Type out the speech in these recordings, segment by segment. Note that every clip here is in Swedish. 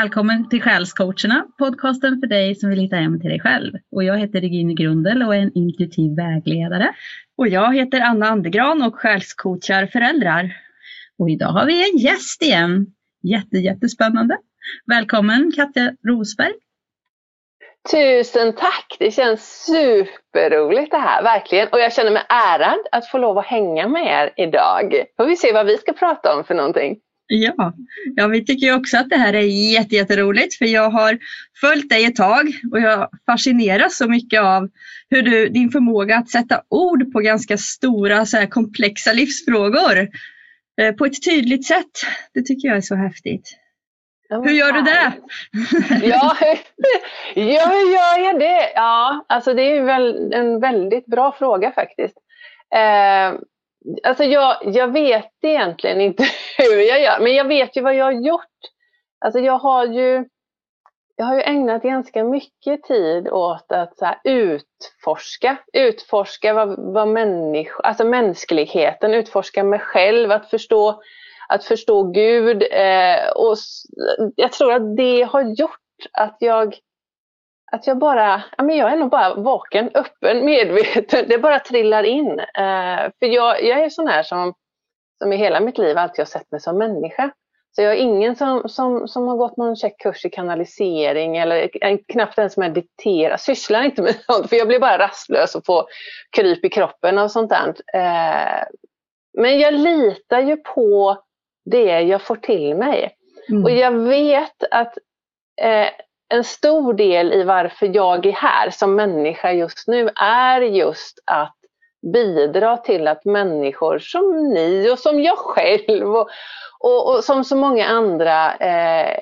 Välkommen till Själscoacherna, podcasten för dig som vill hitta hem till dig själv. Och jag heter Regine Grundel och är en intuitiv vägledare. Och jag heter Anna Andegran och själscoachar föräldrar. Och idag har vi en gäst igen. Jätte, jättespännande. Välkommen Katja Rosberg. Tusen tack! Det känns superroligt det här, verkligen. Och jag känner mig ärad att få lov att hänga med er idag. Får vi se vad vi ska prata om för någonting. Ja, ja vi tycker också att det här är jätte, jätteroligt för jag har följt dig ett tag och jag fascineras så mycket av hur du, din förmåga att sätta ord på ganska stora så här komplexa livsfrågor eh, på ett tydligt sätt. Det tycker jag är så häftigt. Ja, hur gör du det? ja, ja, hur gör jag det? Ja, alltså det är väl en väldigt bra fråga faktiskt. Eh, alltså jag, jag vet egentligen inte hur jag gör, men jag vet ju vad jag har gjort. Alltså jag har ju, jag har ju ägnat ganska mycket tid åt att så utforska, utforska vad, vad människa, alltså mänskligheten, utforska mig själv, att förstå, att förstå Gud. Eh, och jag tror att det har gjort att jag att jag bara, ja, men jag är nog bara vaken, öppen, medveten. Det bara trillar in. Eh, för jag, jag är sån här som, som i hela mitt liv alltid har sett mig som människa. Så jag är ingen som, som, som har gått någon checkkurs i kanalisering eller knappt ens meditera. Sysslar inte med sånt för jag blir bara rastlös och får kryp i kroppen och sånt där. Eh, men jag litar ju på det jag får till mig. Mm. Och jag vet att eh, en stor del i varför jag är här som människa just nu är just att bidra till att människor som ni och som jag själv och, och, och som så många andra eh,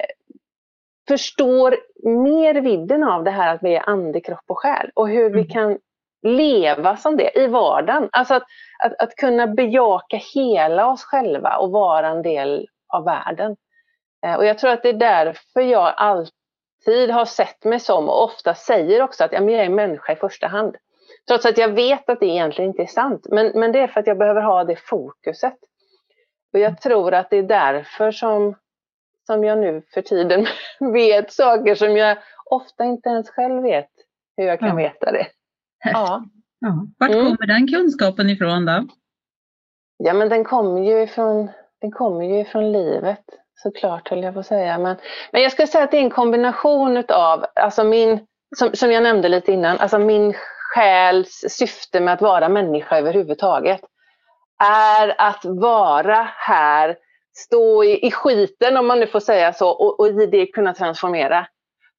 förstår mer vidden av det här att vi är ande, kropp och själ och hur vi mm. kan leva som det i vardagen. Alltså att, att, att kunna bejaka hela oss själva och vara en del av världen. Eh, och jag tror att det är därför jag alltid alltid har sett mig som och ofta säger också att ja, men jag är människa i första hand. Trots att jag vet att det egentligen inte är sant. Men, men det är för att jag behöver ha det fokuset. Och jag tror att det är därför som, som jag nu för tiden vet saker som jag ofta inte ens själv vet hur jag kan ja. veta det. Ja. ja. Vart mm. kommer den kunskapen ifrån då? Ja men den kommer ju ifrån, den kommer ju ifrån livet såklart höll jag på att säga. Men, men jag skulle säga att det är en kombination utav, alltså min, som, som jag nämnde lite innan, alltså min själs syfte med att vara människa överhuvudtaget är att vara här, stå i, i skiten om man nu får säga så och, och i det kunna transformera.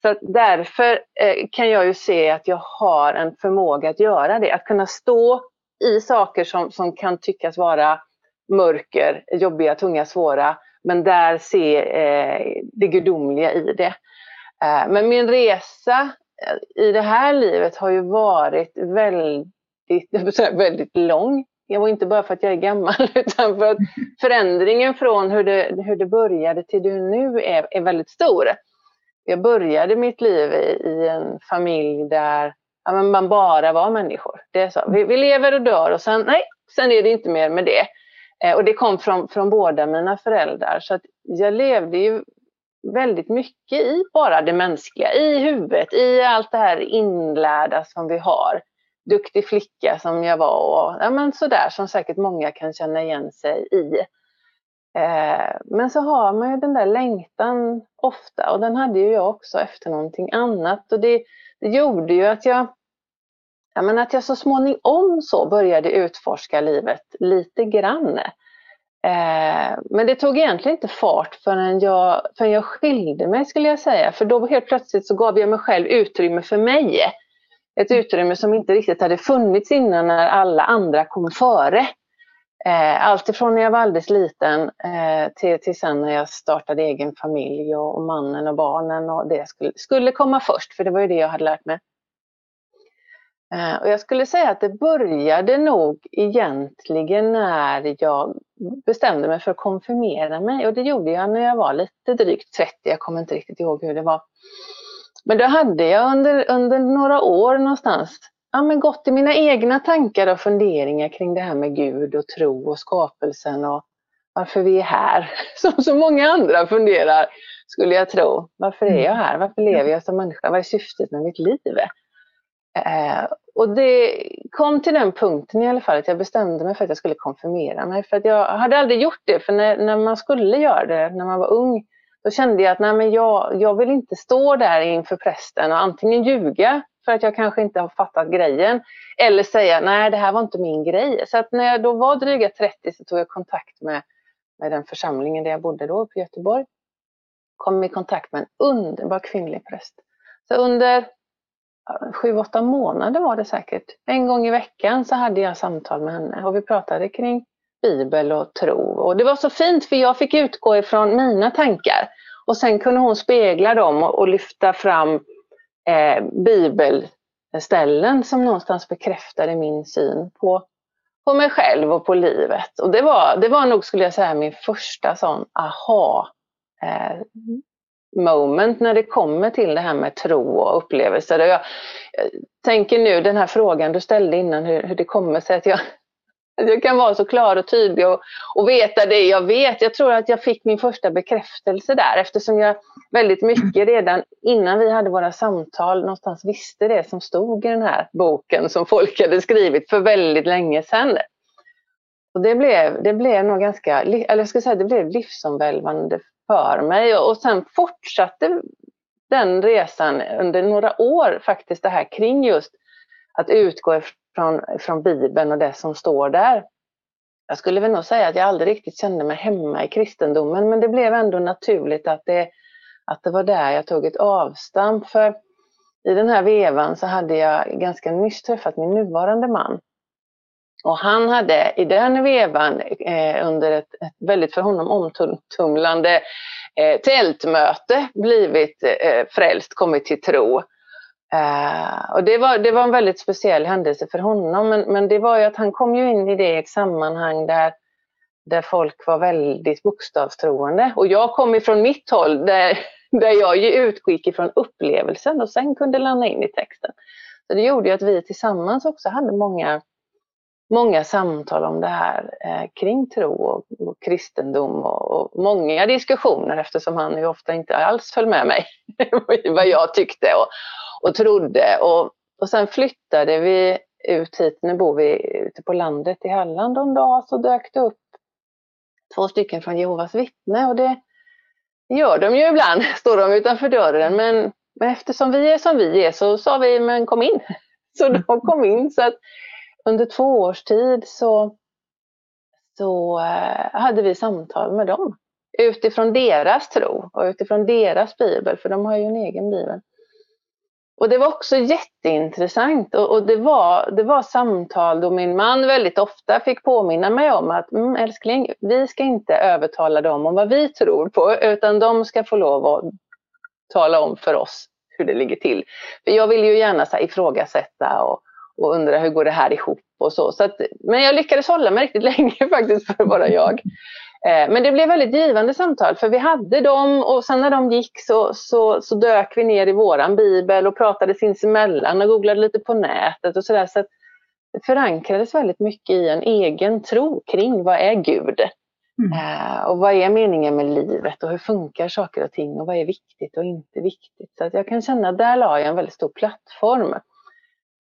Så att därför eh, kan jag ju se att jag har en förmåga att göra det, att kunna stå i saker som, som kan tyckas vara mörker, jobbiga, tunga, svåra men där se eh, det gudomliga i det. Eh, men min resa eh, i det här livet har ju varit väldigt, väldigt lång. Jag var inte bara för att jag är gammal utan för att förändringen från hur det, hur det började till det nu är, är väldigt stor. Jag började mitt liv i, i en familj där ja, man bara var människor. Det är så. Vi, vi, lever och dör och sen, nej, sen är det inte mer med det. Eh, och det kom från, från båda mina föräldrar. Så att jag levde ju väldigt mycket i bara det mänskliga, i huvudet, i allt det här inlärda som vi har. Duktig flicka som jag var och ja, men sådär som säkert många kan känna igen sig i. Eh, men så har man ju den där längtan ofta och den hade ju jag också efter någonting annat. Och det, det gjorde ju att jag ja, men att jag så småningom så började utforska livet lite grann. Eh, men det tog egentligen inte fart förrän jag, förrän jag skilde mig skulle jag säga. För då helt plötsligt så gav jag mig själv utrymme för mig. Ett utrymme som inte riktigt hade funnits innan när alla andra kom före. Eh, Alltifrån när jag var alldeles liten eh, till, till sen när jag startade egen familj och, och mannen och barnen och det skulle, skulle komma först för det var ju det jag hade lärt mig. Eh, och jag skulle säga att det började nog egentligen när jag bestämde mig för att konfirmera mig. Och det gjorde jag när jag var lite drygt 30, jag kommer inte riktigt ihåg hur det var. Men då hade jag under, under några år någonstans ja, men gått i mina egna tankar och funderingar kring det här med Gud och tro och skapelsen och, varför vi är här. Som så många andra funderar, skulle jag tro. Varför är jag här? Varför lever jag som människa? Vad är syftet med mitt liv? Eh, och det kom till den punkten i alla fall att jag bestämde mig för att jag skulle konfirmera mig. För att jag hade aldrig gjort det, för när, när man skulle göra det när man var ung, då kände jag att nej, men jag, jag vill inte stå där inför prästen och antingen ljuga för att jag kanske inte har fattat grejen, eller säga nej, det här var inte min grej. Så att när jag då var dryga 30 så tog jag kontakt med, med den församlingen där jag bodde då, i Göteborg. Kom i kontakt med en underbar kvinnlig präst. Så under sju, åtta månader var det säkert. En gång i veckan så hade jag samtal med henne och vi pratade kring Bibel och tro. Och det var så fint för jag fick utgå ifrån mina tankar och sen kunde hon spegla dem och, och lyfta fram eh, bibelställen som någonstans bekräftade min syn på, på mig själv och på livet. Och det var, det var nog, skulle jag säga, min första sån aha eh, moment när det kommer till det här med tro och upplevelser. Jag, eh, tänker nu den här frågan du ställde innan, hur, hur det kommer sig att jag, att jag kan vara så klar och tydlig och, och veta det jag vet. Jag tror att jag fick min första bekräftelse där eftersom jag väldigt mycket redan innan vi hade våra samtal någonstans visste det som stod i den här boken som folk hade skrivit för väldigt länge sedan. Och det blev, det blev nog ganska, eller jag ska säga det blev livsomvälvande för mig och sen fortsatte den resan under några år faktiskt det här kring just att utgå ifrån, från Bibeln och det som står där. Jag skulle väl nog säga att jag aldrig riktigt kände mig hemma i kristendomen men det blev ändå naturligt att det, att det var där jag tog ett avstamp. För i den här vevan så hade jag ganska nyss träffat min nuvarande man. Och han hade i den vevan eh, under ett, ett, väldigt för honom omtumlande eh, tältmöte blivit eh, frälst, kommit till tro. Uh, och det var, det var en väldigt speciell händelse för honom, men, men det var ju att han kom ju in i det i ett sammanhang där, där folk var väldigt bokstavstroende. Och jag kom ifrån mitt håll där, där jag ju utgick ifrån upplevelsen och sen kunde landa in i texten. Så det gjorde ju att vi tillsammans också hade många många samtal om det här eh, kring tro och, och kristendom och, och, många diskussioner eftersom han ju ofta inte alls föll med mig i vad jag tyckte och, och trodde. Och, och sen flyttade vi ut hit, nu bor vi ute på landet i Halland en dag så dök det upp två stycken från Jehovas vittne och det gör de ju ibland, står de utanför dörren. Men, men eftersom vi är som vi är så sa vi, men kom in. Så de kom in. Så att under två års tid så, så eh, hade vi samtal med dem utifrån deras tro och utifrån deras bibel, för de har ju en egen bibel. Och det var också jätteintressant och, och det, var, det var samtal då min man väldigt ofta fick påminna mig om att mm, älskling, vi ska inte övertala dem om vad vi tror på, utan de ska få lov att tala om för oss hur det ligger till. För jag vill ju gärna så här, ifrågasätta och, och undra hur går det här ihop och så. så att, men jag lyckades hålla mig riktigt länge faktiskt för att vara jag. Eh, men det blev väldigt givande samtal för vi hade dem och sen när de gick så, så, så dök vi ner i våran bibel och pratade sinsemellan och googlade lite på nätet och sådär. Så, det förankrades väldigt mycket i en egen tro kring vad är Gud? Mm. Eh, och vad är meningen med livet och hur funkar saker och ting och vad är viktigt och inte viktigt? Så att jag kan känna att där la jag en väldigt stor plattform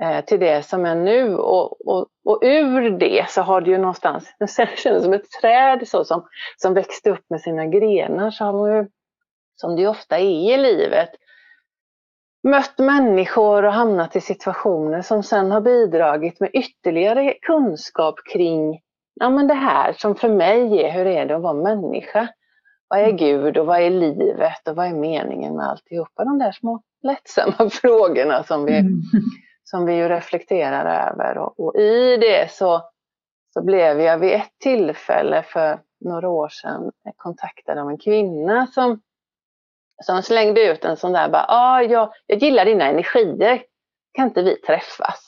Eh, till det som är nu. Och, och, och ur det så har det ju någonstans, det känns som ett träd så som, som växte upp med sina grenar, så har man ju, som det ofta är i livet, mött människor och hamnat i situationer som sen har bidragit med ytterligare kunskap kring ja, men det här som för mig är hur är det att vara människa. Vad är. Gud och vad är livet och vad är meningen med alltihopa? De där små lättsamma frågorna som vi, mm som vi ju reflekterar över. Och, och, i det så, så blev jag vid ett tillfälle för några år sedan kontaktad av en kvinna som, som slängde ut en sån där, bara, ah, jag, jag gillar dina energier, kan inte vi träffas?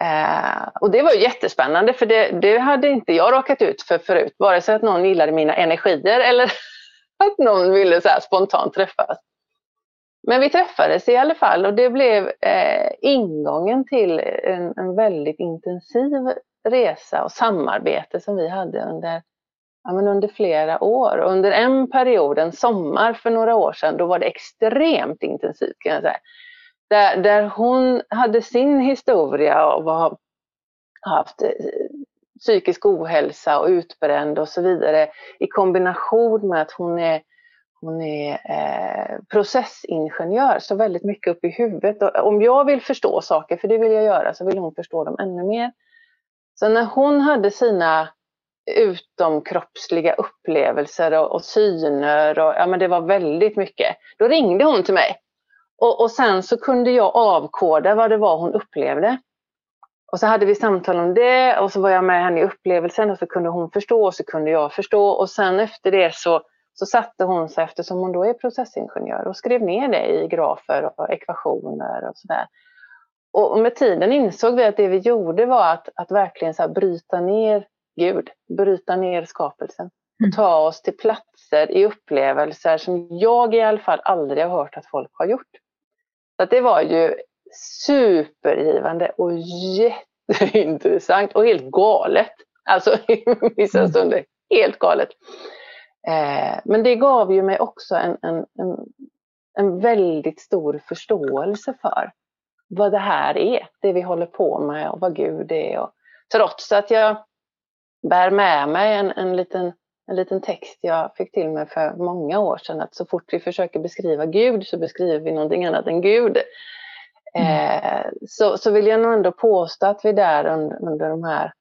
Eh, och det var jättespännande för det, det, hade inte jag råkat ut för förut, vare sig att någon gillade mina energier eller att någon ville så spontant träffas. Men vi träffades i alla fall och det blev eh, ingången till en, en, väldigt intensiv resa och samarbete som vi hade under ja, men under flera år. Under en period, en sommar för några år sedan, då var det extremt intensivt kan jag säga. Där, där hon hade sin historia av att ha haft eh, psykisk ohälsa och utbränd och så vidare i kombination med att hon är, hon är eh, processingenjör, så väldigt mycket upp i huvudet. Och om jag vill förstå saker, för det vill jag göra, så vill hon förstå dem ännu mer. Så när hon hade sina utomkroppsliga upplevelser och, och syner, och, ja, men det var väldigt mycket, då ringde hon till mig. Och, och sen så kunde jag avkoda vad det var hon upplevde. Och så hade vi samtal om det och så var jag med henne i upplevelsen och så kunde hon förstå och så kunde jag förstå. Och sen efter det så, så satte hon sig, eftersom hon då är processingenjör, och skrev ner det i grafer och ekvationer och sådär. Och med tiden insåg vi att det vi gjorde var att, att verkligen så bryta ner Gud, bryta ner skapelsen och mm. ta oss till platser i upplevelser som jag i alla fall aldrig har hört att folk har gjort. Så det var ju supergivande och jätteintressant och helt galet. Alltså i vissa mm. stunder helt galet. Eh, men det gav ju mig också en, en, en, en väldigt stor förståelse för vad det här är, det vi håller på med och vad Gud är. Och trots att jag bär med mig en, en, liten, en liten text jag fick till mig för många år sedan, att så fort vi försöker beskriva Gud så beskriver vi någonting annat än Gud. Mm. Eh, så, så vill jag nog ändå påstå att vi där under, under de här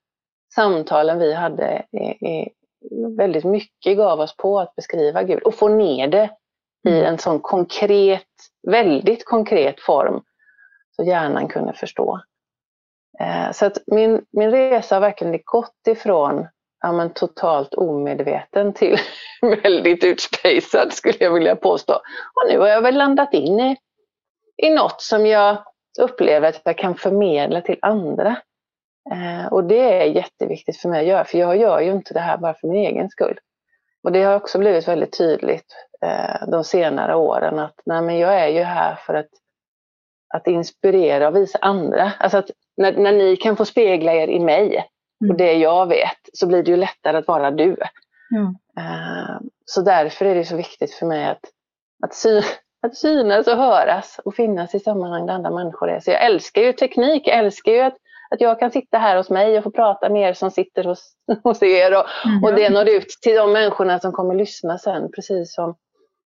samtalen vi hade i, i, väldigt mycket gav oss på att beskriva Gud och få ner det i mm. en sån konkret, väldigt konkret form så hjärnan kunde förstå. Eh, så att min, min resa har verkligen gått ifrån ja, men totalt omedveten till väldigt utspejsad skulle jag vilja påstå. Och nu har jag väl landat in i, i något som jag upplever att jag kan förmedla till andra. Eh, och det är jätteviktigt för mig att göra, för jag gör ju inte det här bara för min egen skull. Och det har också blivit väldigt tydligt eh, de senare åren att nej, men jag är ju här för att, att inspirera och visa andra. Alltså att när, när ni kan få spegla er i mig mm. och det jag vet så blir det ju lättare att vara du. Mm. Uh, så därför är det så viktigt för mig att, att, sy, att synas och höras och finnas i sammanhang där andra människor är. Så jag älskar ju teknik, jag älskar ju att, att jag kan sitta här hos mig och få prata med er som sitter hos, hos er och, mm. och det når ut till de människorna som kommer lyssna sen, precis som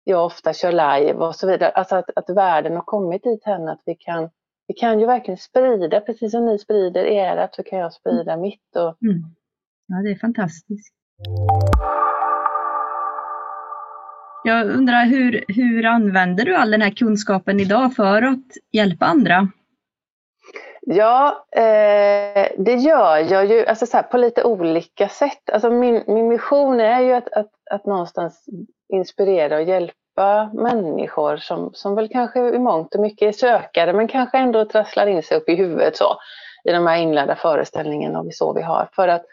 jag ofta kör live och så vidare. Alltså att, att världen har kommit dit hän att vi kan vi kan ju verkligen sprida, precis som ni sprider ert så kan jag sprida mitt. Och... Mm. Ja, det är fantastiskt. Jag undrar hur, hur använder du all den här kunskapen idag för att hjälpa andra? Ja, eh, det gör jag ju alltså så här, på lite olika sätt. Alltså min, min mission är ju att, att, att någonstans inspirera och hjälpa människor som, som väl kanske i mångt och mycket är sökare men kanske ändå trasslar in sig upp i huvudet så i de här inlärda föreställningarna och så vi har. För att,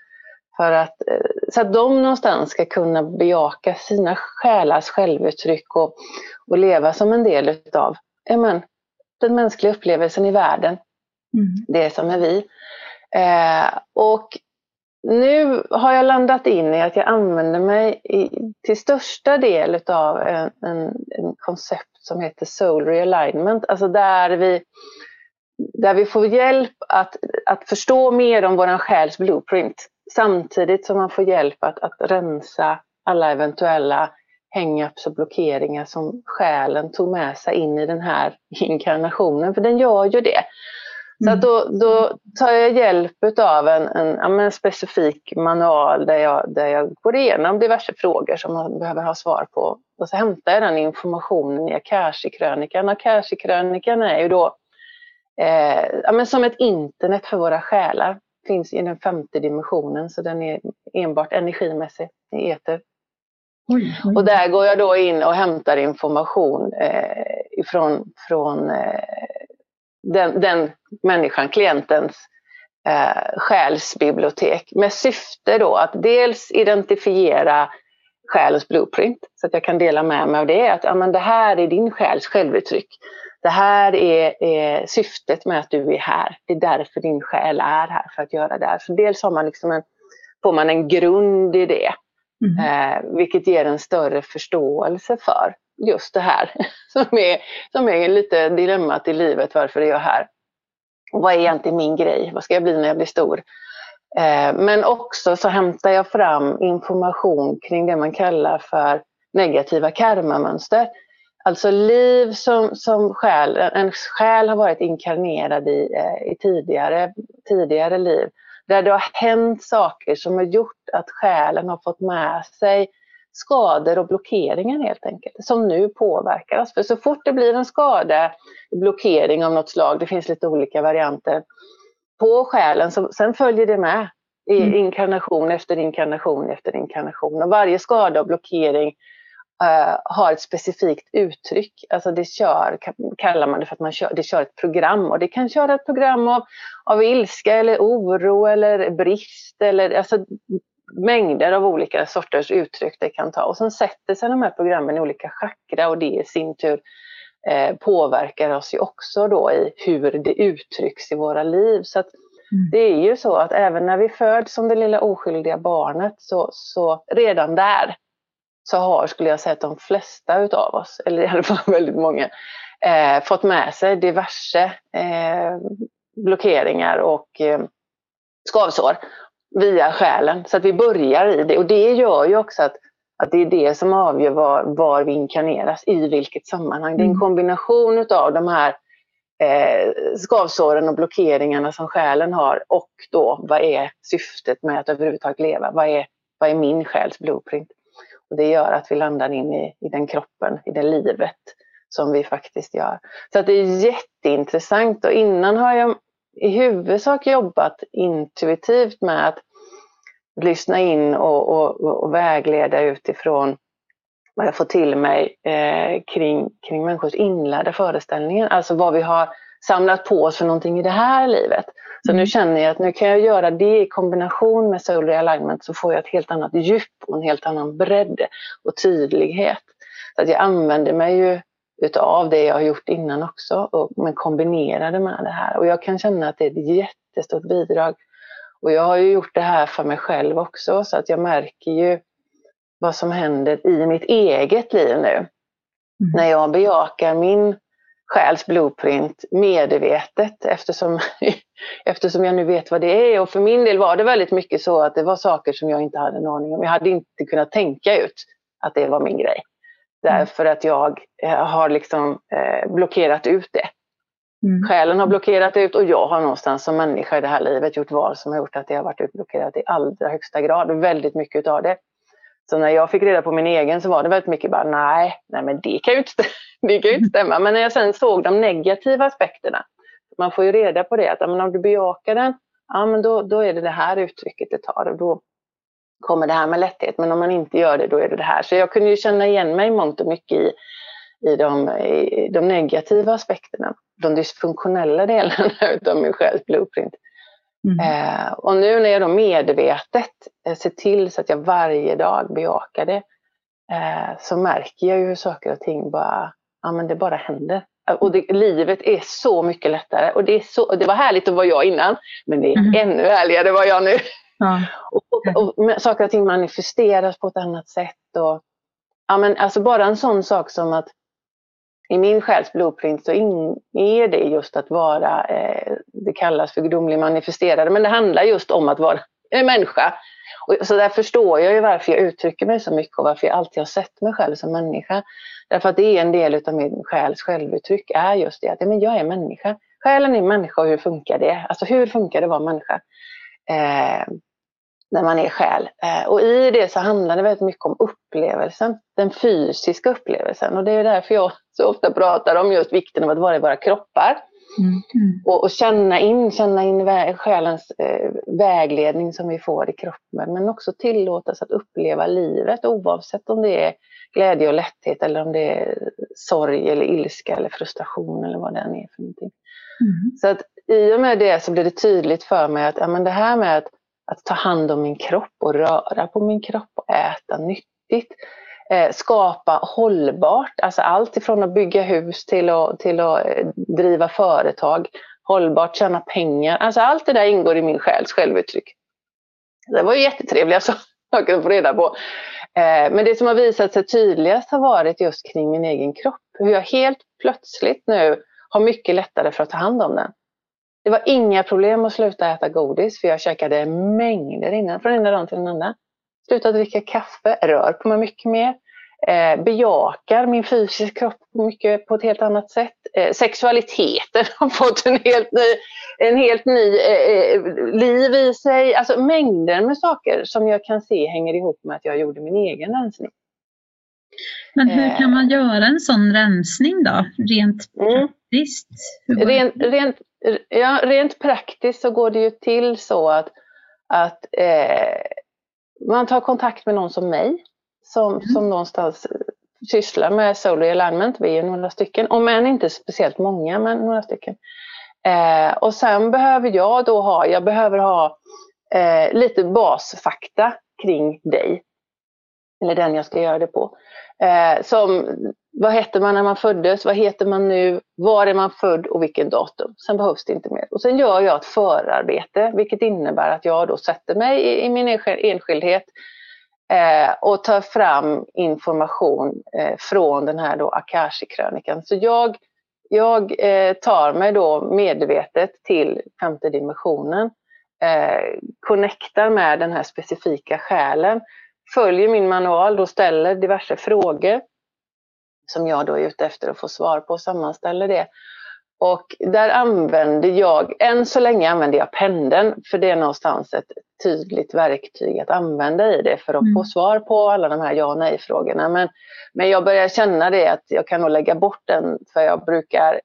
för att, eh, så att de någonstans ska kunna bejaka sina själars självuttryck och, och leva som en del utav men, den mänskliga upplevelsen i världen. Mm. Det som är vi. Eh, och nu har jag landat in i att jag använder mig i, till största del av en, en, en, koncept som heter Soul Realignment, alltså där vi, där vi får hjälp att, att förstå mer om vår själs blueprint samtidigt som man får hjälp att, att rensa alla eventuella hang-ups och blockeringar som själen tog med sig in i den här inkarnationen, för den gör ju det. Så att då, då tar jag hjälp av en, en, en, specifik manual där jag, där jag går igenom diverse frågor som man behöver ha svar på. Och så hämtar jag den informationen i Akashi-krönikan. Akashi-krönikan är ju då eh, ja, men som ett internet för våra själar. Finns i den femte dimensionen så den är enbart energimässig i eter. Oj, oj. Och där går jag då in och hämtar information eh, ifrån från, eh, den, den människan, klientens eh, själsbibliotek med syfte då att dels identifiera själens blueprint så att jag kan dela med mig av det. Att ja, men det här är din själs självuttryck. Det här är, är, syftet med att du är här. Det är därför din själ är här, för att göra det här. Så dels har man liksom en, får man en grund i det. Mm. Eh, vilket ger en större förståelse för just det här som är, som är lite dilemmat i livet. Varför är jag här? Och vad är egentligen min grej? Vad ska jag bli när jag blir stor? Eh, men också så hämtar jag fram information kring det man kallar för negativa karmamönster. Alltså liv som, som själ, en själ har varit inkarnerad i, eh, i tidigare, tidigare liv. Där det har hänt saker som har gjort att själen har fått med sig skador och blockeringar helt enkelt, som nu påverkar oss. För så fort det blir en skada, blockering av något slag, det finns lite olika varianter, på själen, så sen följer det med i mm. inkarnation efter inkarnation efter inkarnation. Och varje skada och blockering uh, har ett specifikt uttryck. Alltså det kör, kallar man det för att man kör, det kör ett program. Och det kan köra ett program av, av ilska eller oro eller brist eller alltså mängder av olika sorters uttryck det kan ta. Och sen sätter sig de här programmen i olika chakra och det i sin tur eh, påverkar oss ju också då i hur det uttrycks i våra liv. Så mm. det är ju så att även när vi föds som det lilla oskyldiga barnet så, så redan där så har, skulle jag säga, att de flesta utav oss, eller i alla fall väldigt många, eh, fått med sig diverse eh, blockeringar och eh, skavsår via själen. Så att vi börjar i det. Och det gör ju också att, att det är det som avgör var, var vi inkarneras, i vilket sammanhang. Det är en mm. kombination av de här eh, skavsåren och blockeringarna som själen har och då vad är syftet med att överhuvudtaget leva? Vad är, vad är min själs blueprint? Och det gör att vi landar in i, i den kroppen, i det livet som vi faktiskt gör. Så att det är jätteintressant och innan har jag i huvudsak jobbat intuitivt med att lyssna in och, och, och vägleda utifrån vad jag får till mig eh, kring, kring människors inlärda föreställningar. Alltså vad vi har samlat på oss för någonting i det här livet. Så mm. nu känner jag att nu kan jag göra det i kombination med Soul Realignment så får jag ett helt annat djup och en helt annan bredd och tydlighet. Så att jag använder mig ju utav det jag har gjort innan också, och, men kombinerade med det här. Och jag kan känna att det är ett jättestort bidrag. Och jag har ju gjort det här för mig själv också, så att jag märker ju vad som händer i mitt eget liv nu. Mm. När jag bejakar min själs blueprint medvetet eftersom, eftersom jag nu vet vad det är. Och för min del var det väldigt mycket så att det var saker som jag inte hade en aning om. Jag hade inte kunnat tänka ut att det var min grej. Mm. Därför att jag eh, har liksom eh, blockerat ut det. Mm. Själen har blockerat ut och jag har någonstans som människa i det här livet gjort val som har gjort att det har varit utblockerat i allra högsta grad. Väldigt mycket av det. Så när jag fick reda på min egen så var det väldigt mycket bara nej, nej men det kan ju inte, det kan ju inte stämma. Men när jag sen såg de negativa aspekterna, man får ju reda på det att om du bejakar den, ja men då, då är det det här uttrycket det tar och då, kommer det här med lätthet, men om man inte gör det, då är det det här. Så jag kunde ju känna igen mig mångt och mycket i, i, de, i de negativa aspekterna, de dysfunktionella delarna av min själs blueprint. Mm. Eh, och nu när jag då medvetet eh, ser till så att jag varje dag bejakar det, eh, så märker jag ju hur saker och ting bara, ja men det bara händer. Och det, livet är så mycket lättare. Och det, är så, det var härligt att vara jag innan, men det är mm. ännu härligare att vara jag nu. Ja. Och, och, och, saker och ting manifesteras på ett annat sätt. Och, ja, men alltså bara en sån sak som att i min själs blueprint så är det just att vara, eh, det kallas för gudomlig manifesterare, men det handlar just om att vara en människa. Och, så där förstår jag ju varför jag uttrycker mig så mycket och varför jag alltid har sett mig själv som människa. Därför att det är en del av min själs självuttryck, är just det att ja, men jag är människa. Själen är människa och hur funkar det? Alltså hur funkar det att vara människa? Eh, när man är själ. Eh, och i det så handlar det väldigt mycket om upplevelsen, den fysiska upplevelsen. Och det är därför jag så ofta pratar om just vikten av att vara i våra kroppar. Mm. mm. Och, och, känna in, känna in vä själens eh, vägledning som vi får i kroppen. Men också tillåtas att uppleva livet oavsett om det är glädje och lätthet eller om det är sorg eller ilska eller frustration eller vad det än är för någonting. Mm. Så att i och med det så blir det tydligt för mig att ja, men det här med att att ta hand om min kropp och röra på min kropp och äta nyttigt. Eh, skapa hållbart, alltså allt ifrån att bygga hus till att, till att eh, driva företag. Hållbart, tjäna pengar. Alltså allt det där ingår i min själs självuttryck. Det var ju jättetrevliga, alltså, saker att få reda på. Eh, men det som har visat sig tydligast har varit just kring min egen kropp. Hur jag helt plötsligt nu har mycket lättare för att ta hand om den. Det var inga problem att sluta äta godis för jag käkade mängder innan, från ena dagen till den andra. Sluta dricka kaffe, rör på mig mycket mer eh, bejakar min fysiska kropp mycket på ett helt annat sätt. Eh, sexualiteten har fått en helt ny, en helt ny eh, eh, liv i sig. Alltså mängder med saker som jag kan se hänger ihop med att jag gjorde min egen rensning. Men hur kan man eh. göra en sån rensning då, rent mm. praktiskt? Rent, rent, ja, rent praktiskt så går det ju till så att, att eh, man tar kontakt med någon som mig som, mm. som någonstans sysslar med solar alignment. Vi är några stycken, om än inte speciellt många, men några stycken. Eh, och sen behöver jag då ha, jag behöver ha eh, lite basfakta kring dig. Eller den jag ska göra det på. Eh, som vad hette man när man föddes, vad heter man nu, var är man född och vilken datum. Sen behövs det inte mer. Och sen gör jag ett förarbete, vilket innebär att jag då sätter mig i, i min enskildhet eh, och tar fram information eh, från den här då Akashi-krönikan. Så jag, jag eh, tar mig då medvetet till femte dimensionen, eh, connectar med den här specifika själen, följer min manual och ställer diverse frågor som jag då är ute efter att få svar på och sammanställer det. Och där använder jag, än så länge använder jag pendeln för det är någonstans ett tydligt verktyg att använda i det för att mm. få svar på alla de här ja och nej-frågorna. Men, men jag börjar känna det att jag kan nog lägga bort den för jag brukar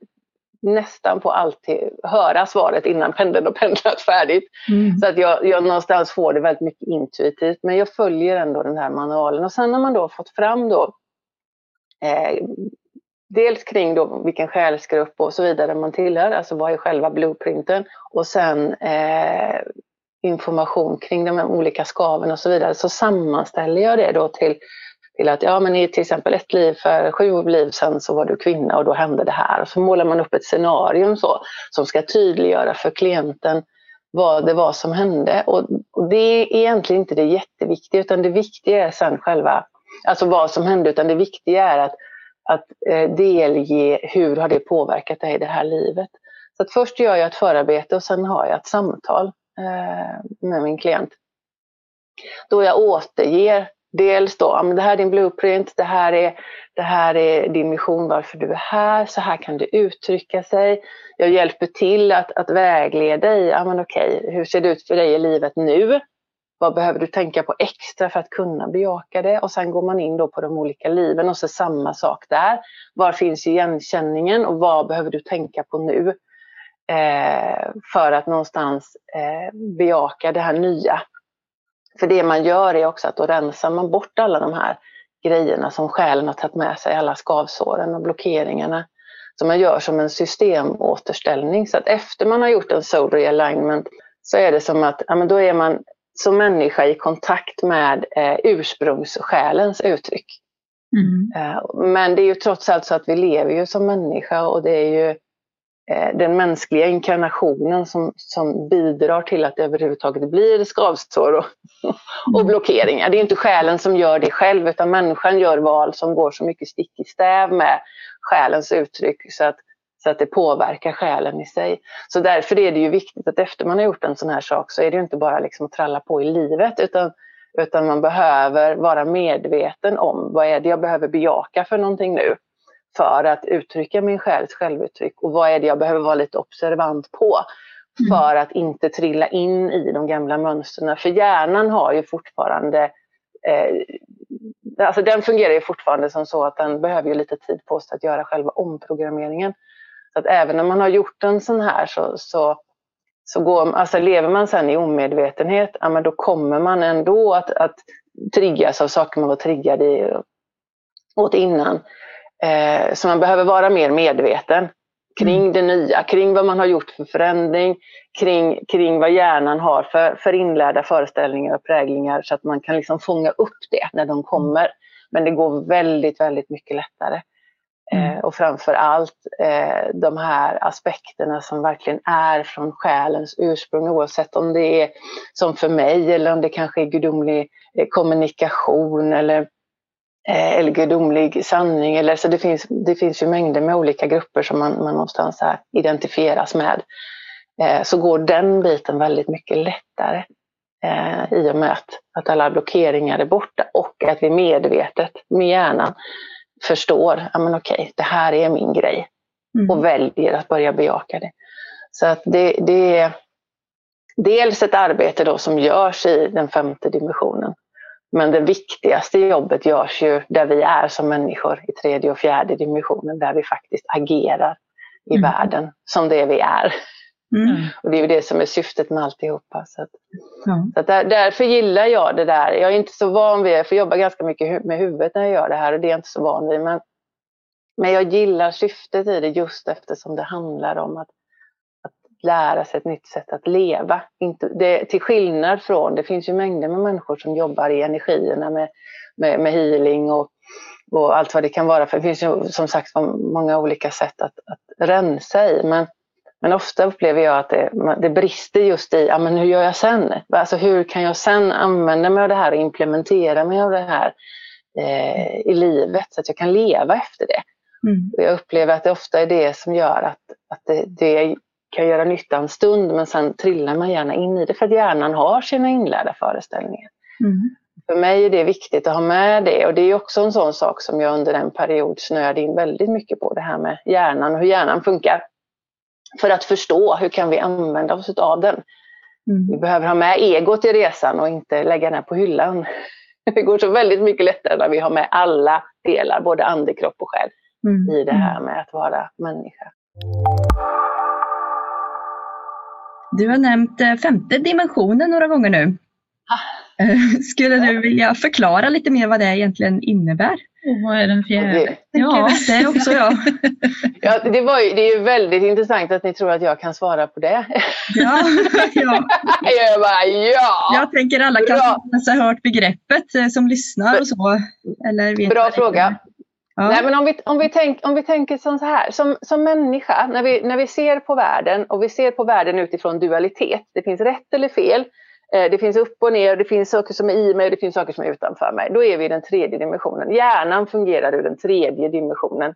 nästan på alltid höra svaret innan pendeln har pendlat färdigt. Mm. Så att jag, jag någonstans får det väldigt mycket intuitivt men jag följer ändå den här manualen och sen när man då fått fram då eh, Dels kring då vilken själsgrupp och så vidare man tillhör, alltså vad är själva blueprinten och sen eh, information kring de olika skaven och så vidare. Så sammanställer jag det då till, till att ja men i till exempel ett liv för sju liv sedan så var du kvinna och då hände det här. Och så målar man upp ett scenarium så, som ska tydliggöra för klienten vad det var som hände. Och, och det är egentligen inte det jätteviktiga utan det viktiga är sen själva, alltså vad som hände, utan det viktiga är att att eh, delge hur har det påverkat dig i det här livet. Så att först gör jag ett förarbete och sen har jag ett samtal eh, med min klient. Då jag återger dels då, det här är din blueprint, det här är, det här är din mission, varför du är här, så här kan du uttrycka sig. Jag hjälper till att, att vägleda i, ja men okej, hur ser det ut för dig i livet nu? Vad behöver du tänka på extra för att kunna bejaka det? Och sen går man in då på de olika liven och så samma sak där. Var finns igenkänningen och vad behöver du tänka på nu? Eh, för att någonstans eh, bejaka det här nya. För det man gör är också att då rensar man bort alla de här grejerna som själen har tagit med sig, alla skavsåren och blockeringarna. Så man gör som en systemåterställning. Så att efter man har gjort en soul realignment så är det som att ja, men då är man som människa i kontakt med eh, ursprungssjälens uttryck. Mm. Eh, men det är ju trots allt så att vi lever ju som människa och det är ju eh, den mänskliga inkarnationen som, som bidrar till att det överhuvudtaget blir skavsår och, och mm. blockeringar. Det är inte själen som gör det själv utan människan gör val som går så mycket stick i stäv med själens uttryck så att så att det påverkar själen i sig. Så därför är det ju viktigt att efter man har gjort en sån här sak så är det ju inte bara liksom att tralla på i livet utan, utan man behöver vara medveten om vad är det jag behöver bejaka för någonting nu för att uttrycka min själs självuttryck och vad är det jag behöver vara lite observant på mm. för att inte trilla in i de gamla mönstren. För hjärnan har ju fortfarande eh, Alltså den fungerar ju fortfarande som så att den behöver ju lite tid på sig att göra själva omprogrammeringen. Så att även när man har gjort en sån här så, så, så går, alltså lever man sen i omedvetenhet, ja, men då kommer man ändå att, att triggas av saker man var triggad i åt innan. Eh, så man behöver vara mer medveten kring mm. det nya, kring vad man har gjort för förändring, kring, kring vad hjärnan har för, för inlärda föreställningar och präglingar så att man kan liksom fånga upp det när de kommer. Men det går väldigt, väldigt mycket lättare. Mm. och framför allt eh, de här aspekterna som verkligen är från själens ursprung oavsett om det är som för mig eller om det kanske är gudomlig eh, kommunikation eller, eller gudomlig sanning. Eller, så det, finns, det finns ju mängder med olika grupper som man, man någonstans här identifieras med. så går den biten väldigt mycket lättare i och med att, att alla blockeringar är borta och att vi medvetet med hjärnan förstår, ja men okej, det här är min grej. Mm. Och väljer att börja bejaka det. Så att det, det är dels ett arbete då som görs i den femte dimensionen. Men det viktigaste jobbet görs ju där vi är som människor i tredje och fjärde dimensionen, där vi faktiskt agerar i mm. världen som det vi är. Mm. Och det är ju det som är syftet med alltihopa. Så, att, mm. så att där, därför gillar jag det där. Jag är inte så van vid, jag får jobba ganska mycket med huvudet när jag gör det här och det är jag inte så van vid. Men, men jag gillar syftet i det just eftersom det handlar om att, att lära sig ett nytt sätt att leva. Inte, det, till skillnad från, det finns ju mängder med människor som jobbar i energierna med, med, med healing och, och allt vad det kan vara. För det finns ju som sagt många olika sätt att, att rensa i. Men men ofta upplever jag att det, det brister just i, ja men hur gör jag sen? Alltså hur kan jag sen använda mig av det här och implementera mig av det här eh, i livet så att jag kan leva efter det. Mm. Och jag upplever att det ofta är det som gör att, att det, det kan göra nytta en stund men sen trillar man gärna in i det för att hjärnan har sina inlärda föreställningar. Mm. För mig är det viktigt att ha med det och det är också en sån sak som jag under en period snöade in väldigt mycket på, det här med hjärnan och hur hjärnan funkar för att förstå hur kan vi använda oss av den. Mm. Vi behöver ha med egot i resan och inte lägga den på hyllan. Det går så väldigt mycket lättare när vi har med alla delar, både ande, kropp och själ, mm. i det här med att vara människa. Du har nämnt eh, femte dimensionen några gånger nu. Ah. Skulle du vilja förklara lite mer vad det egentligen innebär? Och vad är den fjärde? Det, ja, det också ja. ja det, var ju, det är ju väldigt intressant att ni tror att jag kan svara på det. Ja, ja. jag bara ja! Jag tänker alla kan ha hört begreppet eh, som lyssnar och så. Eller vet Bra fråga. Ja. Nej, men om, vi, om, vi tänk, om vi tänker som så här, som, som människa, när vi, när vi ser på världen och vi ser på världen utifrån dualitet, det finns rätt eller fel, det finns upp och ner, det finns saker som är i mig och det finns saker som är utanför mig. Då är vi i den tredje dimensionen. Hjärnan fungerar ur den tredje dimensionen.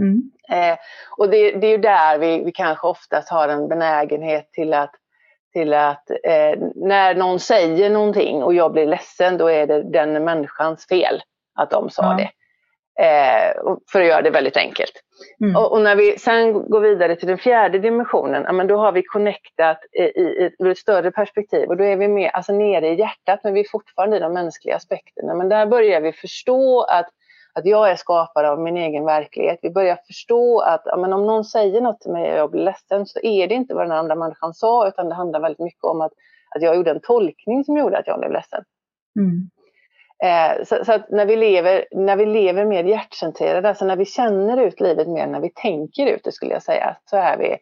Mm. Eh, och det, det, är ju där vi, vi kanske oftast har en benägenhet till att, till att eh, när någon säger någonting och jag blir ledsen, då är det den människans fel att de sa ja. det. Eh, för att göra det väldigt enkelt. Mm. Och, och, när vi sen går vidare till den fjärde dimensionen, ja, men då har vi connectat i, i, i ett större perspektiv och då är vi mer, alltså nere i hjärtat men vi är fortfarande i de mänskliga aspekterna. Men där börjar vi förstå att, att jag är skapare av min egen verklighet. Vi börjar förstå att ja, men om någon säger något till mig och jag blir ledsen så är det inte vad den andra människan sa utan det handlar väldigt mycket om att, att jag gjorde en tolkning som gjorde att jag blev ledsen. Mm. Eh, så, så när, vi lever, när vi lever mer hjärtcentrerade, alltså när vi känner ut livet mer än när vi tänker ut det skulle jag säga, så är vi,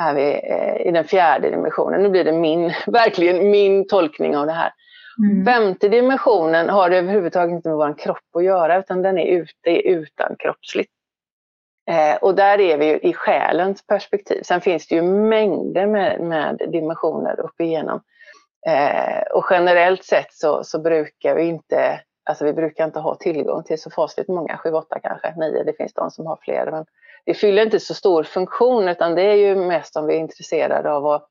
är vi eh, i den fjärde dimensionen. Nu blir det min, verkligen min tolkning av det här. Mm. Femte dimensionen har det överhuvudtaget inte med vår kropp att göra utan den är ute utan kroppsligt. Eh, och där är vi i själens perspektiv. Sen finns det ju mängder med, med dimensioner upp igenom. Eh, och generellt sett så, så, brukar vi inte, alltså vi brukar inte ha tillgång till så fasligt många, 7, 8 kanske, 9, det finns de som har fler. Men det fyller inte så stor funktion utan det är ju mest om vi är intresserade av att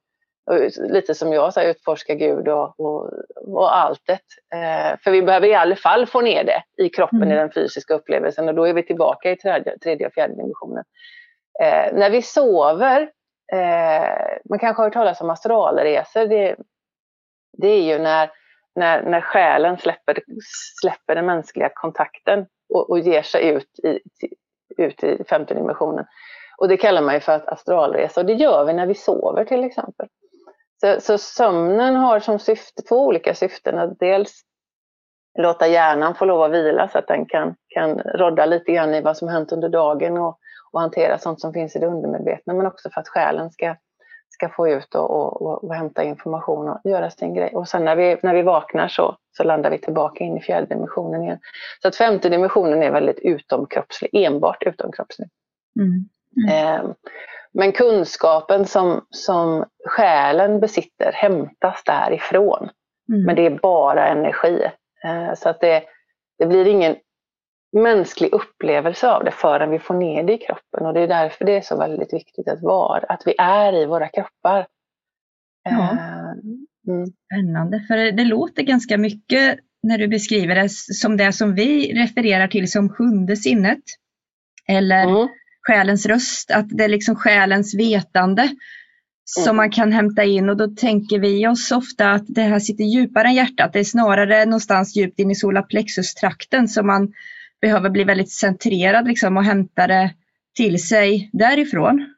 lite som jag säger, utforska Gud och, och, och alltet. Eh, för vi behöver i alla fall få ner det i kroppen mm. i den fysiska upplevelsen och då är vi tillbaka i tredje, tredje och fjärde dimensionen. Eh, när vi sover, eh, man kanske har hört talas om astralresor, det, det är ju när, när, när själen släpper, släpper den mänskliga kontakten och, och ger sig ut i, ut i femte dimensionen. Och det kallar man ju för att astralresa och det gör vi när vi sover till exempel. Så, så sömnen har som syfte, två olika syften. Att dels låta hjärnan få lov att vila så att den kan, kan rodda lite grann i vad som hänt under dagen och, och hantera sånt som finns i det undermedvetna. Men också för att själen ska ska få ut och, och, och, och hämta information och göra sin grej. Och sen när vi, när vi vaknar så, så landar vi tillbaka in i fjärde dimensionen igen. Så att femte dimensionen är väldigt utomkroppslig, enbart utomkroppslig. Mm. Mm. Eh, men kunskapen som, som själen besitter hämtas därifrån. Mm. Men det är bara energi. Eh, så att det, det blir ingen mänsklig upplevelse av det förrän vi får ner det i kroppen. Och det är därför det är så väldigt viktigt att vara, att vi är i våra kroppar. Ja. Eh, mm. Spännande, för det, det låter ganska mycket när du beskriver det som det som vi refererar till som sjunde sinnet. Eller mm. själens röst, att det är liksom själens vetande som mm. man kan hämta in och då tänker vi oss ofta att det här sitter djupare än hjärtat. Det är snarare någonstans djupt in i solarplexus-trakten som man behöver bli väldigt centrerad liksom, och hämta det till sig därifrån.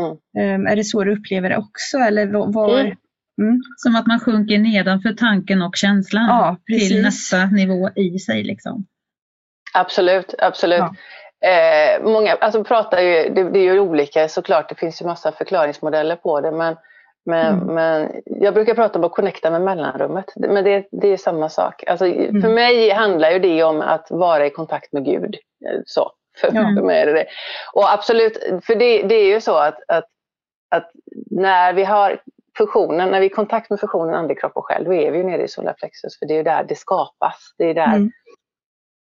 Mm. Um, är det så du upplever det också? Eller var, mm. Mm. Som att man sjunker nedanför tanken och känslan ja, till nästa nivå i sig. Liksom. Absolut, absolut. Ja. Eh, många alltså pratar ju, det, det, är ju olika såklart, det finns ju massa förklaringsmodeller på det men, men, mm. men jag brukar prata om att connecta med mellanrummet. Men det, det är samma sak. Alltså, mm. För mig handlar ju det om att vara i kontakt med Gud. Eh, så, för, mm. för mig är det det. Och absolut, för det, det är ju så att, att, att när vi har fusionen, när vi är i kontakt med fusionen andlig kropp och själ, då är vi ju nere i solarplexus. För det är ju där det skapas. Det är där mm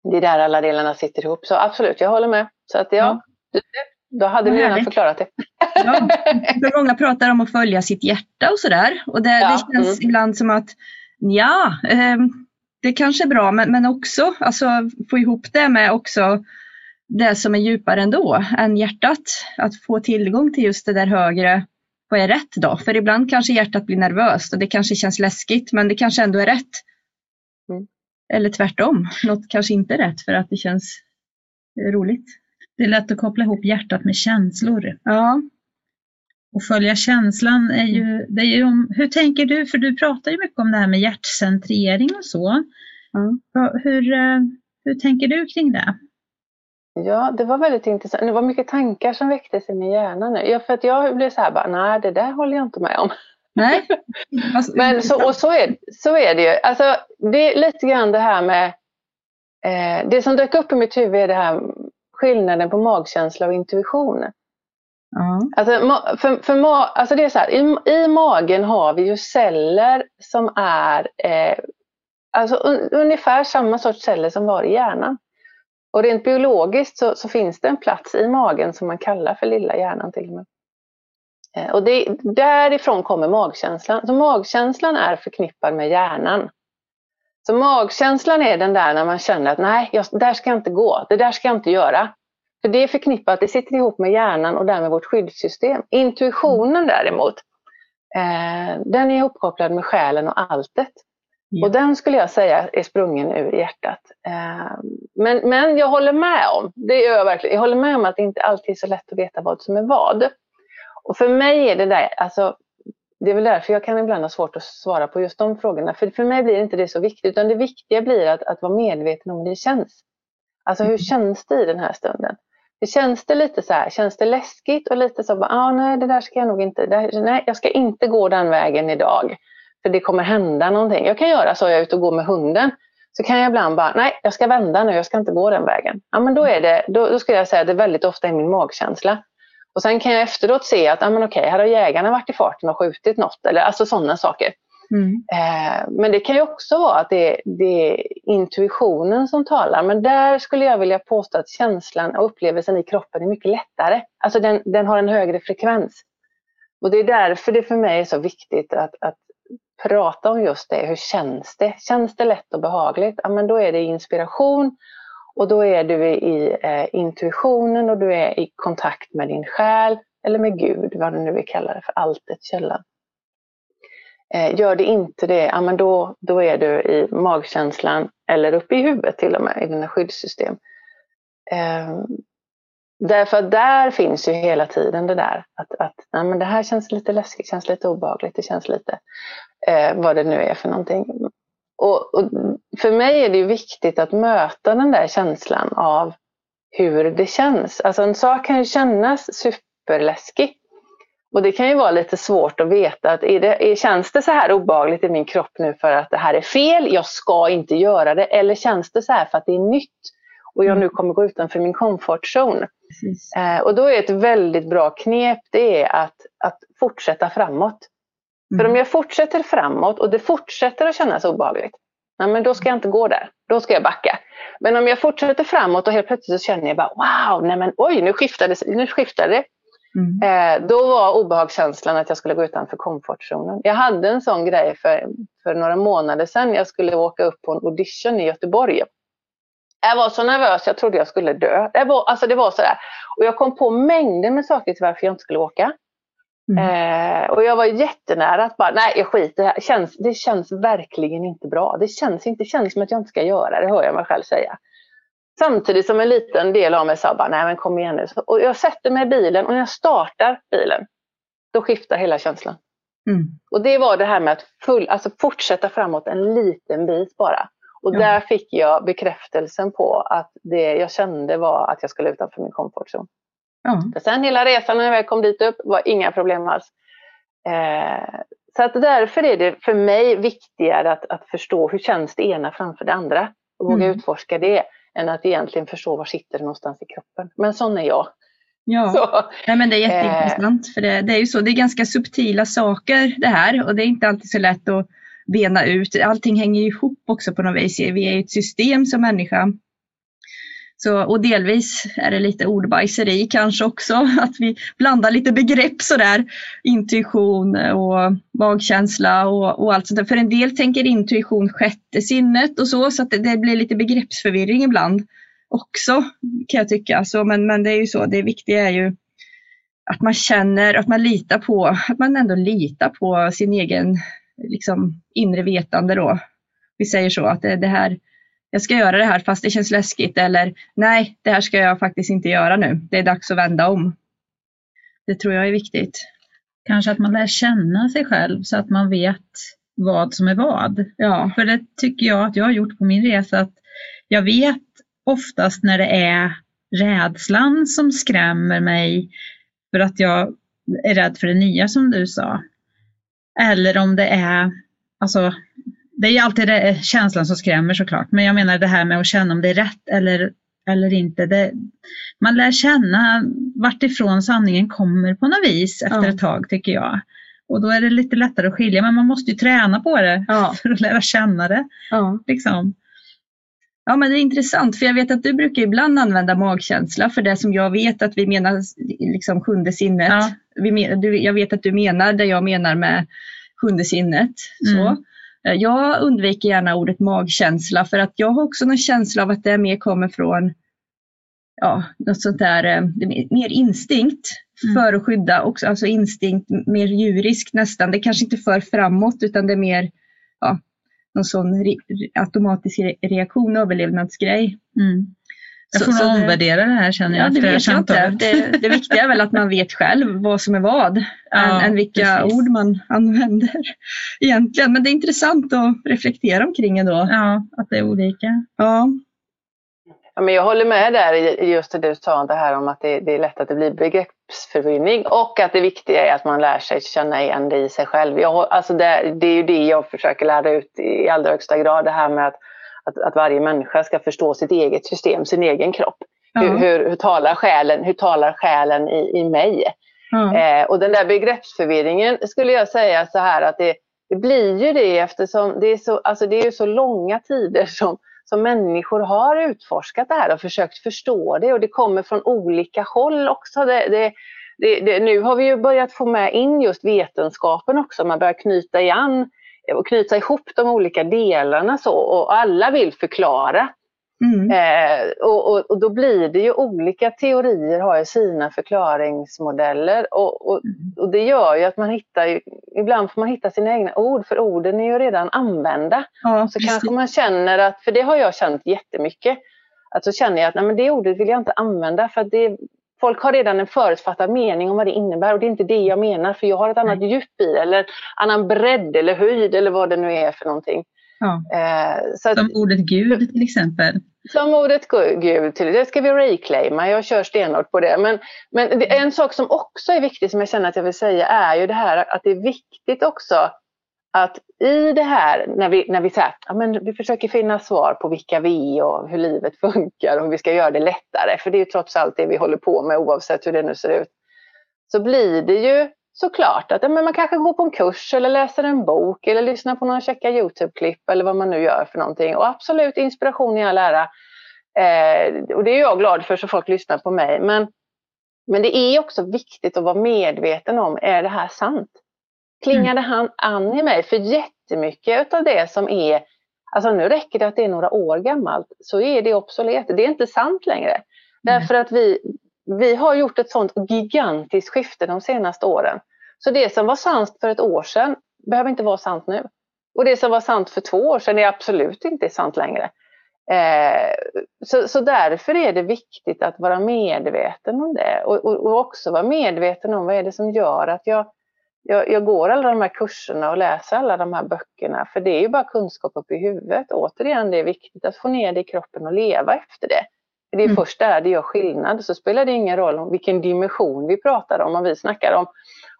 det är där alla delarna sitter ihop. Så absolut, jag håller med. Så att ja, ja. Då hade vi redan förklarat det. Ja, för många pratar om att följa sitt hjärta och sådär. Och det, ja. det känns mm. ibland som att ja, eh, det kanske är bra, men, men också alltså, få ihop det med också det som är djupare ändå än hjärtat. Att få tillgång till just det där högre. Vad är rätt då? För ibland kanske hjärtat blir nervöst och det kanske känns läskigt, men det kanske ändå är rätt. Mm. Eller tvärtom, något kanske inte är rätt för att det känns roligt. Det är lätt att koppla ihop hjärtat med känslor. Ja. Och följa känslan är ju, det är ju om, hur tänker du, för du pratar ju mycket om det här med hjärtcentrering och så. Mm. Hur, eh, hur tänker du kring det? Ja, det var väldigt intressant. Det var mycket tankar som väcktes i min hjärna nu. Ja, för att jag blev så här, bara, nej det där håller jag inte med om. Nej. Men så, och så är, så är det ju. Alltså, det är lite grann det här med... Eh, det som dök upp i mitt huvud är det här skillnaden på magkänsla och intuition. Mm. Alltså, för, för, alltså det är så här, i, i, magen har vi ju celler som är eh, alltså un, ungefär samma sorts celler som var i hjärnan. Och rent biologiskt så, så, finns det en plats i magen som man kallar för lilla hjärnan till och med. Eh, och det, därifrån kommer magkänslan. Så magkänslan är förknippad med hjärnan. Så magkänslan är den där när man känner att nej, jag, där ska jag inte gå, det där ska jag inte göra. För det är förknippat, det sitter ihop med hjärnan och därmed vårt skyddssystem. Intuitionen däremot, eh, den är ihopkopplad med själen och alltet. Ja. Och den skulle jag säga är sprungen ur hjärtat. Eh, men, men jag håller med om, det gör jag verkligen, jag håller med om att det inte alltid är så lätt att veta vad som är vad. Och för mig är det där, alltså, det är väl därför jag kan ibland ha svårt att svara på just de frågorna. För för mig blir inte det så viktigt, utan det viktiga blir att, att vara medveten om hur det känns. Alltså hur mm. känns det i den här stunden? Det känns det lite så här, känns det läskigt och lite så bara, ah, nej det där ska jag nog inte, där, nej jag ska inte gå den vägen idag. För det kommer hända någonting. Jag kan göra så, jag är ute och går med hunden. Så kan jag ibland bara, nej jag ska vända nu, jag ska inte gå den vägen. Ja men då är det, då, då skulle jag säga att det väldigt ofta är min magkänsla. Och sen kan jag efteråt se att ah, men okej, här har jägarna varit i farten och skjutit något. Eller alltså sådana saker. Mm. Eh, men det kan ju också vara att det, det, är intuitionen som talar. Men där skulle jag vilja påstå att känslan och upplevelsen i kroppen är mycket lättare. Alltså den, den har en högre frekvens. Och det är därför det för mig är så viktigt att, att prata om just det. Hur känns det? Känns det lätt och behagligt? Ja, men då är det inspiration och då är du i eh, intuitionen och du är i kontakt med din själ eller med Gud, vad du nu vill kalla det för, alltet, källan. Eh, gör det inte det, ja, men då, då är du i magkänslan eller uppe i huvudet till och med, i dina skyddssystem. Eh, därför att där finns ju hela tiden det där att, att nej, men det här känns lite läskigt, känns lite obehagligt, det känns lite eh, vad det nu är för någonting. Och, och, för mig är det viktigt att möta den där känslan av hur det känns. Alltså en sak kan ju kännas superläskig. Och det kan ju vara lite svårt att veta att är det, är, känns det så här obagligt i min kropp nu för att det här är fel, jag ska inte göra det, eller känns det så här för att det är nytt och jag mm. nu kommer gå utanför min comfort zone. Eh, och då är ett väldigt bra knep det är att, att fortsätta framåt. Mm. För om jag fortsätter framåt och det fortsätter att kännas obehagligt, nej, men då ska jag inte gå där. Då ska jag backa. Men om jag fortsätter framåt och helt plötsligt så känner jag bara wow, nej men oj, nu skiftade, nu skiftade det. Mm. Eh, då var obehagskänslan att jag skulle gå utanför komfortzonen. Jag hade en sån grej för, för några månader sedan. Jag skulle åka upp på en audition i Göteborg. Jag var så nervös, jag trodde jag skulle dö. Det var, alltså det var sådär. Och jag kom på mängder med saker till varför jag inte skulle åka. Mm. Eh, och jag var jättenära att bara, nej jag skiter det, känns, det känns verkligen inte bra. Det känns inte, känns som att jag inte ska göra det, hör jag mig själv säga. Samtidigt som en liten del av mig sa bara, nej men kom igen nu. Och jag sätter mig i bilen och när jag startar bilen, då skiftar hela känslan. Mm. Och det var det här med att full, alltså fortsätta framåt en liten bit bara. Och ja. där fick jag bekräftelsen på att det jag kände var att jag skulle utanför min komfortzon. Ja. sen hela resan när jag kom dit upp var inga problem alls. Eh, så att därför är det för mig viktigare att, att förstå hur känns det ena framför det andra och våga mm. utforska det än att egentligen förstå var sitter det någonstans i kroppen. Men sån är jag. Ja, Nej, men det är jätteintressant eh. för det, det, är ju så, det är ganska subtila saker det här och det är inte alltid så lätt att bena ut. Allting hänger ihop också på något vis. Vi är ett system som människa. Så, och delvis är det lite ordbajseri kanske också, att vi blandar lite begrepp sådär. Intuition och magkänsla och, och allt sånt där. För en del tänker intuition sjätte sinnet och så, så att det, det, blir lite begreppsförvirring ibland också kan jag tycka. Så, men, men det är ju så, det viktiga är ju att man känner, att man litar på, att man ändå litar på sin egen liksom, inre vetande då. Vi säger så, att det, det här jag ska göra det här fast det känns läskigt eller nej, det här ska jag faktiskt inte göra nu. Det är dags att vända om. Det tror jag är viktigt. Kanske att man lär känna sig själv så att man vet vad som är vad. Ja. För det tycker jag att jag har gjort på min resa att jag vet oftast när det är rädslan som skrämmer mig för att jag är rädd för det nya som du sa. Eller om det är alltså, det är alltid det, känslan som skrämmer såklart, men jag menar det här med att känna om det är rätt eller, eller inte. Det, man lär känna vartifrån sanningen kommer på något vis efter ja. ett tag tycker jag. Och då är det lite lättare att skilja, men man måste ju träna på det ja. för att lära känna det. Ja. Liksom. Ja men det är intressant för jag vet att du brukar ibland använda magkänsla för det som jag vet att vi menar liksom sjunde sinnet. Ja. Vi, du, jag vet att du menar det jag menar med sjunde sinnet. Så. Mm. Eh, jag undviker gärna ordet magkänsla för att jag har också någon känsla av att det mer kommer från ja, något sånt där, eh, mer instinkt mm. för att skydda, också, alltså instinkt mer djurisk nästan. Det är kanske inte för framåt utan det är mer ja, någon sån re automatisk reaktion, överlevnadsgrej. Mm. Jag får nog omvärdera det här känner jag. Ja, det vet jag inte. Det, det viktiga är väl att man vet själv vad som är vad, ja, än, än, vilka precis. ord man använder egentligen. Men det är intressant att reflektera omkring ändå. Ja, att det är olika. Ja. ja men jag håller med där i just det du sa, det här om att det, det är lätt att det blir begreppsförvirring och att det viktiga är att man lär sig känna igen det i sig själv. Jag, alltså det, det är ju det jag försöker lära ut i allra högsta grad, det här med att att, att varje människa ska förstå sitt eget system, sin egen kropp. Ja. Hur, hur, hur, talar själen, hur talar själen i, i mig? Ja. Eh, och den där begreppsförvirringen skulle jag säga så här att det, det blir ju det eftersom det är så, alltså det är så långa tider som, som människor har utforskat det här och försökt förstå det och det kommer från olika håll också. Det, det, det, nu har vi ju börjat få med in just vetenskapen också, man börjar knyta igen och knyta ihop de olika delarna så och alla vill förklara. Mm. Eh, och, och, och, då blir det ju olika teorier har ju sina förklaringsmodeller och, och, mm. och, det gör ju att man hittar, ju, ibland får man hitta sina egna ord för orden är ju redan använda. Ja, så precis. kanske man känner att, för det har jag känt jättemycket, att så känner jag att nej, men det ordet vill jag inte använda för att det, folk har redan en förutfattad mening om vad det innebär och det är inte det jag menar för jag har ett annat Nej. djup i det eller annan bredd eller höjd eller vad det nu är för någonting. Ja. Eh, så Som ordet Gud till exempel. som ordet Gud till. Det ska vi reclaima. Jag kör stenhårt på det. Men, men en sak som också är viktig som jag känner att jag vill säga är ju det här att det är viktigt också att i det här när vi, när vi, så här, ja, men vi försöker finna svar på vilka vi är och hur livet funkar och hur vi ska göra det lättare. För det är ju trots allt det vi håller på med oavsett hur det nu ser ut. Så blir det ju såklart att men man kanske går på en kurs eller läser en bok eller lyssnar på några käcka Youtube-klipp eller vad man nu gör för någonting. Och absolut inspiration i all ära. Eh, och det är jag glad för så folk lyssnar på mig. Men, men det är också viktigt att vara medveten om, är det här sant? Klingade mm. han an i mig? För jättemycket av det som är, alltså nu räcker det att det är några år gammalt, så är det obsolet. Det är inte sant längre. Mm. Därför att vi, vi har gjort ett sånt gigantiskt skifte de senaste åren. Så det som var sant för ett år sedan behöver inte vara sant nu. Och det som var sant för två år sedan är absolut inte sant längre. Eh, så, så därför är det viktigt att vara medveten om det och, och, och, också vara medveten om vad är det som gör att jag, jag, jag, går alla de här kurserna och läser alla de här böckerna. För det är ju bara kunskap upp i huvudet. Återigen, det är viktigt att få ner det i kroppen och leva efter det. Det är mm. först där det gör skillnad. Så spelar det ingen roll om vilken dimension vi pratar om. Om vi snackar om,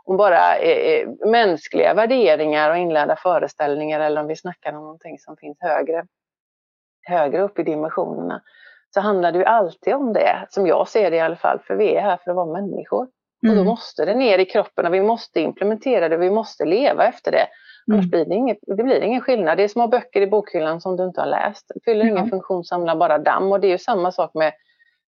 om bara eh, eh, mänskliga värderingar och inlärda föreställningar eller om vi snackar om någonting som finns högre, högre upp i dimensionerna. Så handlar det ju alltid om det, som jag ser det i alla fall. För vi är här för att vara människor. Mm. Och då mm. måste det ner i kroppen och vi måste implementera det, vi måste leva efter det. Annars mm. blir det, inget, det blir ingen skillnad. Det är små böcker i bokhyllan som du inte har läst. Det fyller mm. ingen funktion, samlar bara damm. Och det är ju samma sak med,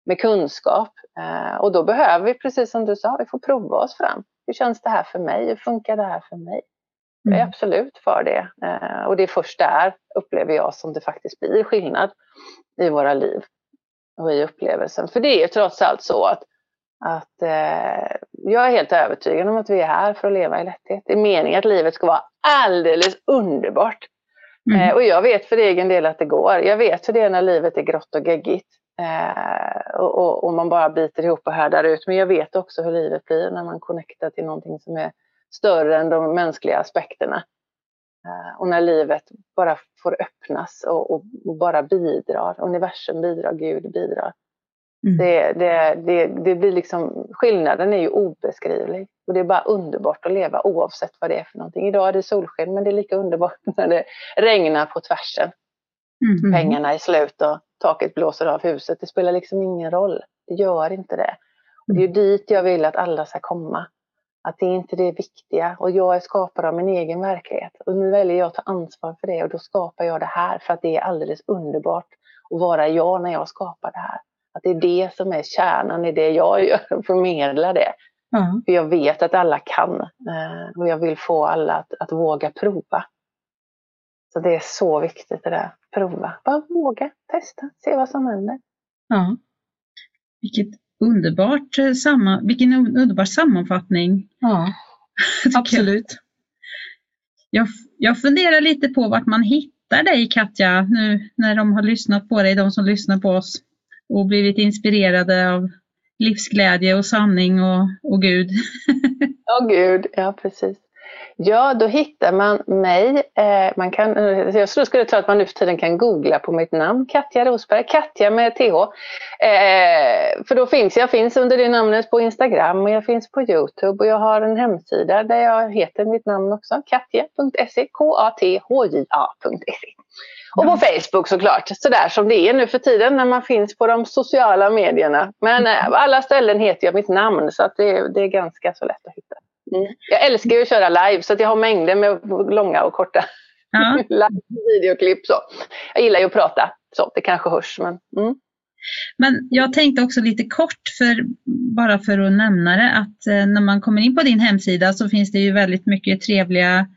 med kunskap. Eh, och då behöver vi, precis som du sa, vi får prova oss fram. Hur känns det här för mig? Hur funkar det här för mig? Jag är mm. absolut för det. Eh, och det är först där, upplever jag, som det faktiskt blir skillnad i våra liv och i upplevelsen. För det är trots allt så att att eh, jag är helt övertygad om att vi är här för att leva i lätthet. Det är meningen att livet ska vara alldeles underbart. Mm. Eh, och jag vet för egen del att det går. Jag vet hur det är när livet är grått och geggigt. Eh, och, och, och, man bara biter ihop och härdar ut. Men jag vet också hur livet blir när man connectar till någonting som är större än de mänskliga aspekterna. Eh, och när livet bara får öppnas och, och, och bara bidrar. Universum bidrar, Gud bidrar. Mm. Det, det, det, det, blir liksom, skillnaden är ju obeskrivlig. Och det är bara underbart att leva oavsett vad det är för någonting. Idag är det solsken men det är lika underbart när det regnar på tvärsen. Mm. Pengarna är slut och taket blåser av huset. Det spelar liksom ingen roll. Det gör inte det. Och det är dit jag vill att alla ska komma. Att det är inte det viktiga. Och jag är skapare av min egen verklighet. Och nu väljer jag att ta ansvar för det och då skapar jag det här för att det är alldeles underbart att vara jag när jag skapar det här. Att det är det som är kärnan i det jag gör, förmedla det. Mm. För jag vet att alla kan eh, och jag vill få alla att, att våga prova. Så det är så viktigt det där, prova. Bara våga, testa, se vad som händer. Ja. Vilket underbart eh, samma, vilken underbar sammanfattning. Ja, absolut. Jag, jag funderar lite på vart man hittar dig Katja, nu när de har lyssnat på dig, de som lyssnar på oss och blivit inspirerade av livsglädje och sanning och, och Gud. ja, Gud, ja precis. Ja, då hittar man mig. Eh, man kan, jag skulle tro att man nu för tiden kan googla på mitt namn, Katja Rosberg, Katja med TH. Eh, för då finns jag finns under det namnet på Instagram och jag finns på Youtube och jag har en hemsida där jag heter mitt namn också, katja.se, k-a-t-h-j-a.se. Och på Facebook såklart, sådär som det är nu för tiden när man finns på de sociala medierna. Men eh, alla ställen heter jag mitt namn så att det, det är ganska så lätt att hitta. Jag älskar ju att köra live så att jag har mängder med långa och korta ja. videoklipp. Så. Jag gillar ju att prata, så det kanske hörs. Men, mm. men jag tänkte också lite kort, för, bara för att nämna det, att eh, när man kommer in på din hemsida så finns det ju väldigt mycket trevliga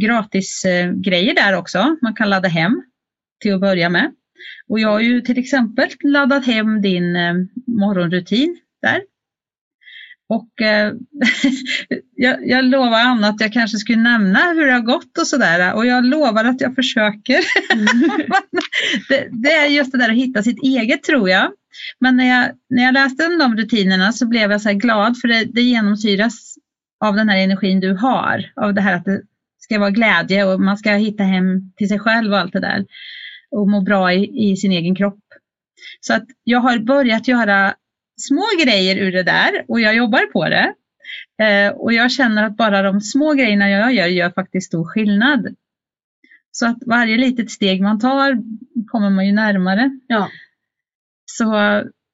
gratisgrejer där också. Man kan ladda hem till att börja med. Och jag har ju till exempel laddat hem din eh, morgonrutin där. Och eh, jag, jag lovar Anna att jag kanske skulle nämna hur det har gått och sådär och jag lovar att jag försöker. det, det, är just det där att hitta sitt eget tror jag. Men när jag, när jag läste om de rutinerna så blev jag så glad för det, det genomsyras av den här energin du har. Av det här att det ska vara glädje och man ska hitta hem till sig själv och allt det där. och må bra i, i sin egen kropp. Så att jag har börjat göra små grejer ur det där och jag jobbar på det. Eh, och jag känner att bara de små grejerna jag gör gör faktiskt stor skillnad. Så att varje litet steg man tar kommer man ju närmare. Ja. Så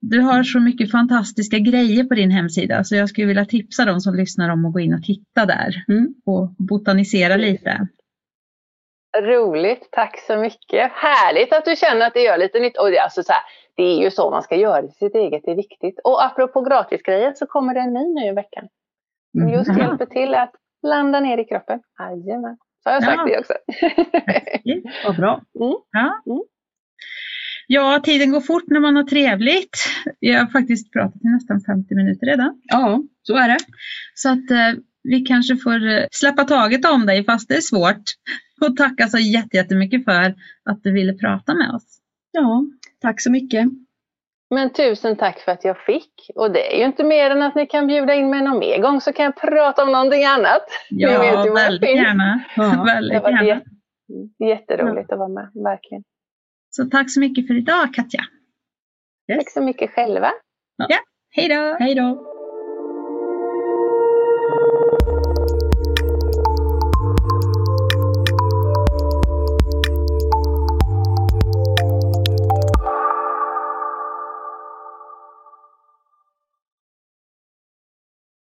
du har så mycket fantastiska grejer på din hemsida så jag skulle vilja tipsa de som lyssnar om att gå in och titta där Mm. och botanisera lite. Roligt, tack så mycket. Härligt att du känner att det gör lite nytt. Och det, är alltså så här, det är ju så man ska göra sitt eget, det är viktigt. Och apropå gratisgrejer så kommer det en ny nu i veckan. Som just Mhm. hjälper till att landa ner i kroppen. Jajamän. Så har jag sagt Ja. det också. Vad bra. Ja. Mm. ja, tiden går fort när man har trevligt. Jag har faktiskt pratat i nästan 50 minuter redan. Ja, så är det. Så att eh, vi kanske får eh, släppa taget om dig fast det är svårt. Och tacka så jätte- jättemycket för att du ville prata med oss. Ja, tack så mycket. Men tusen tack för att jag fick. Och det är ju inte mer än att ni kan bjuda in mig någon mer gång så kan jag prata om någonting annat. Ja, väldigt gärna. Ja. Det väldigt var gärna. jätte, jätteroligt att vara med, verkligen. Så tack så mycket för idag Katja. Tack så mycket själva. Hej då! Hej då.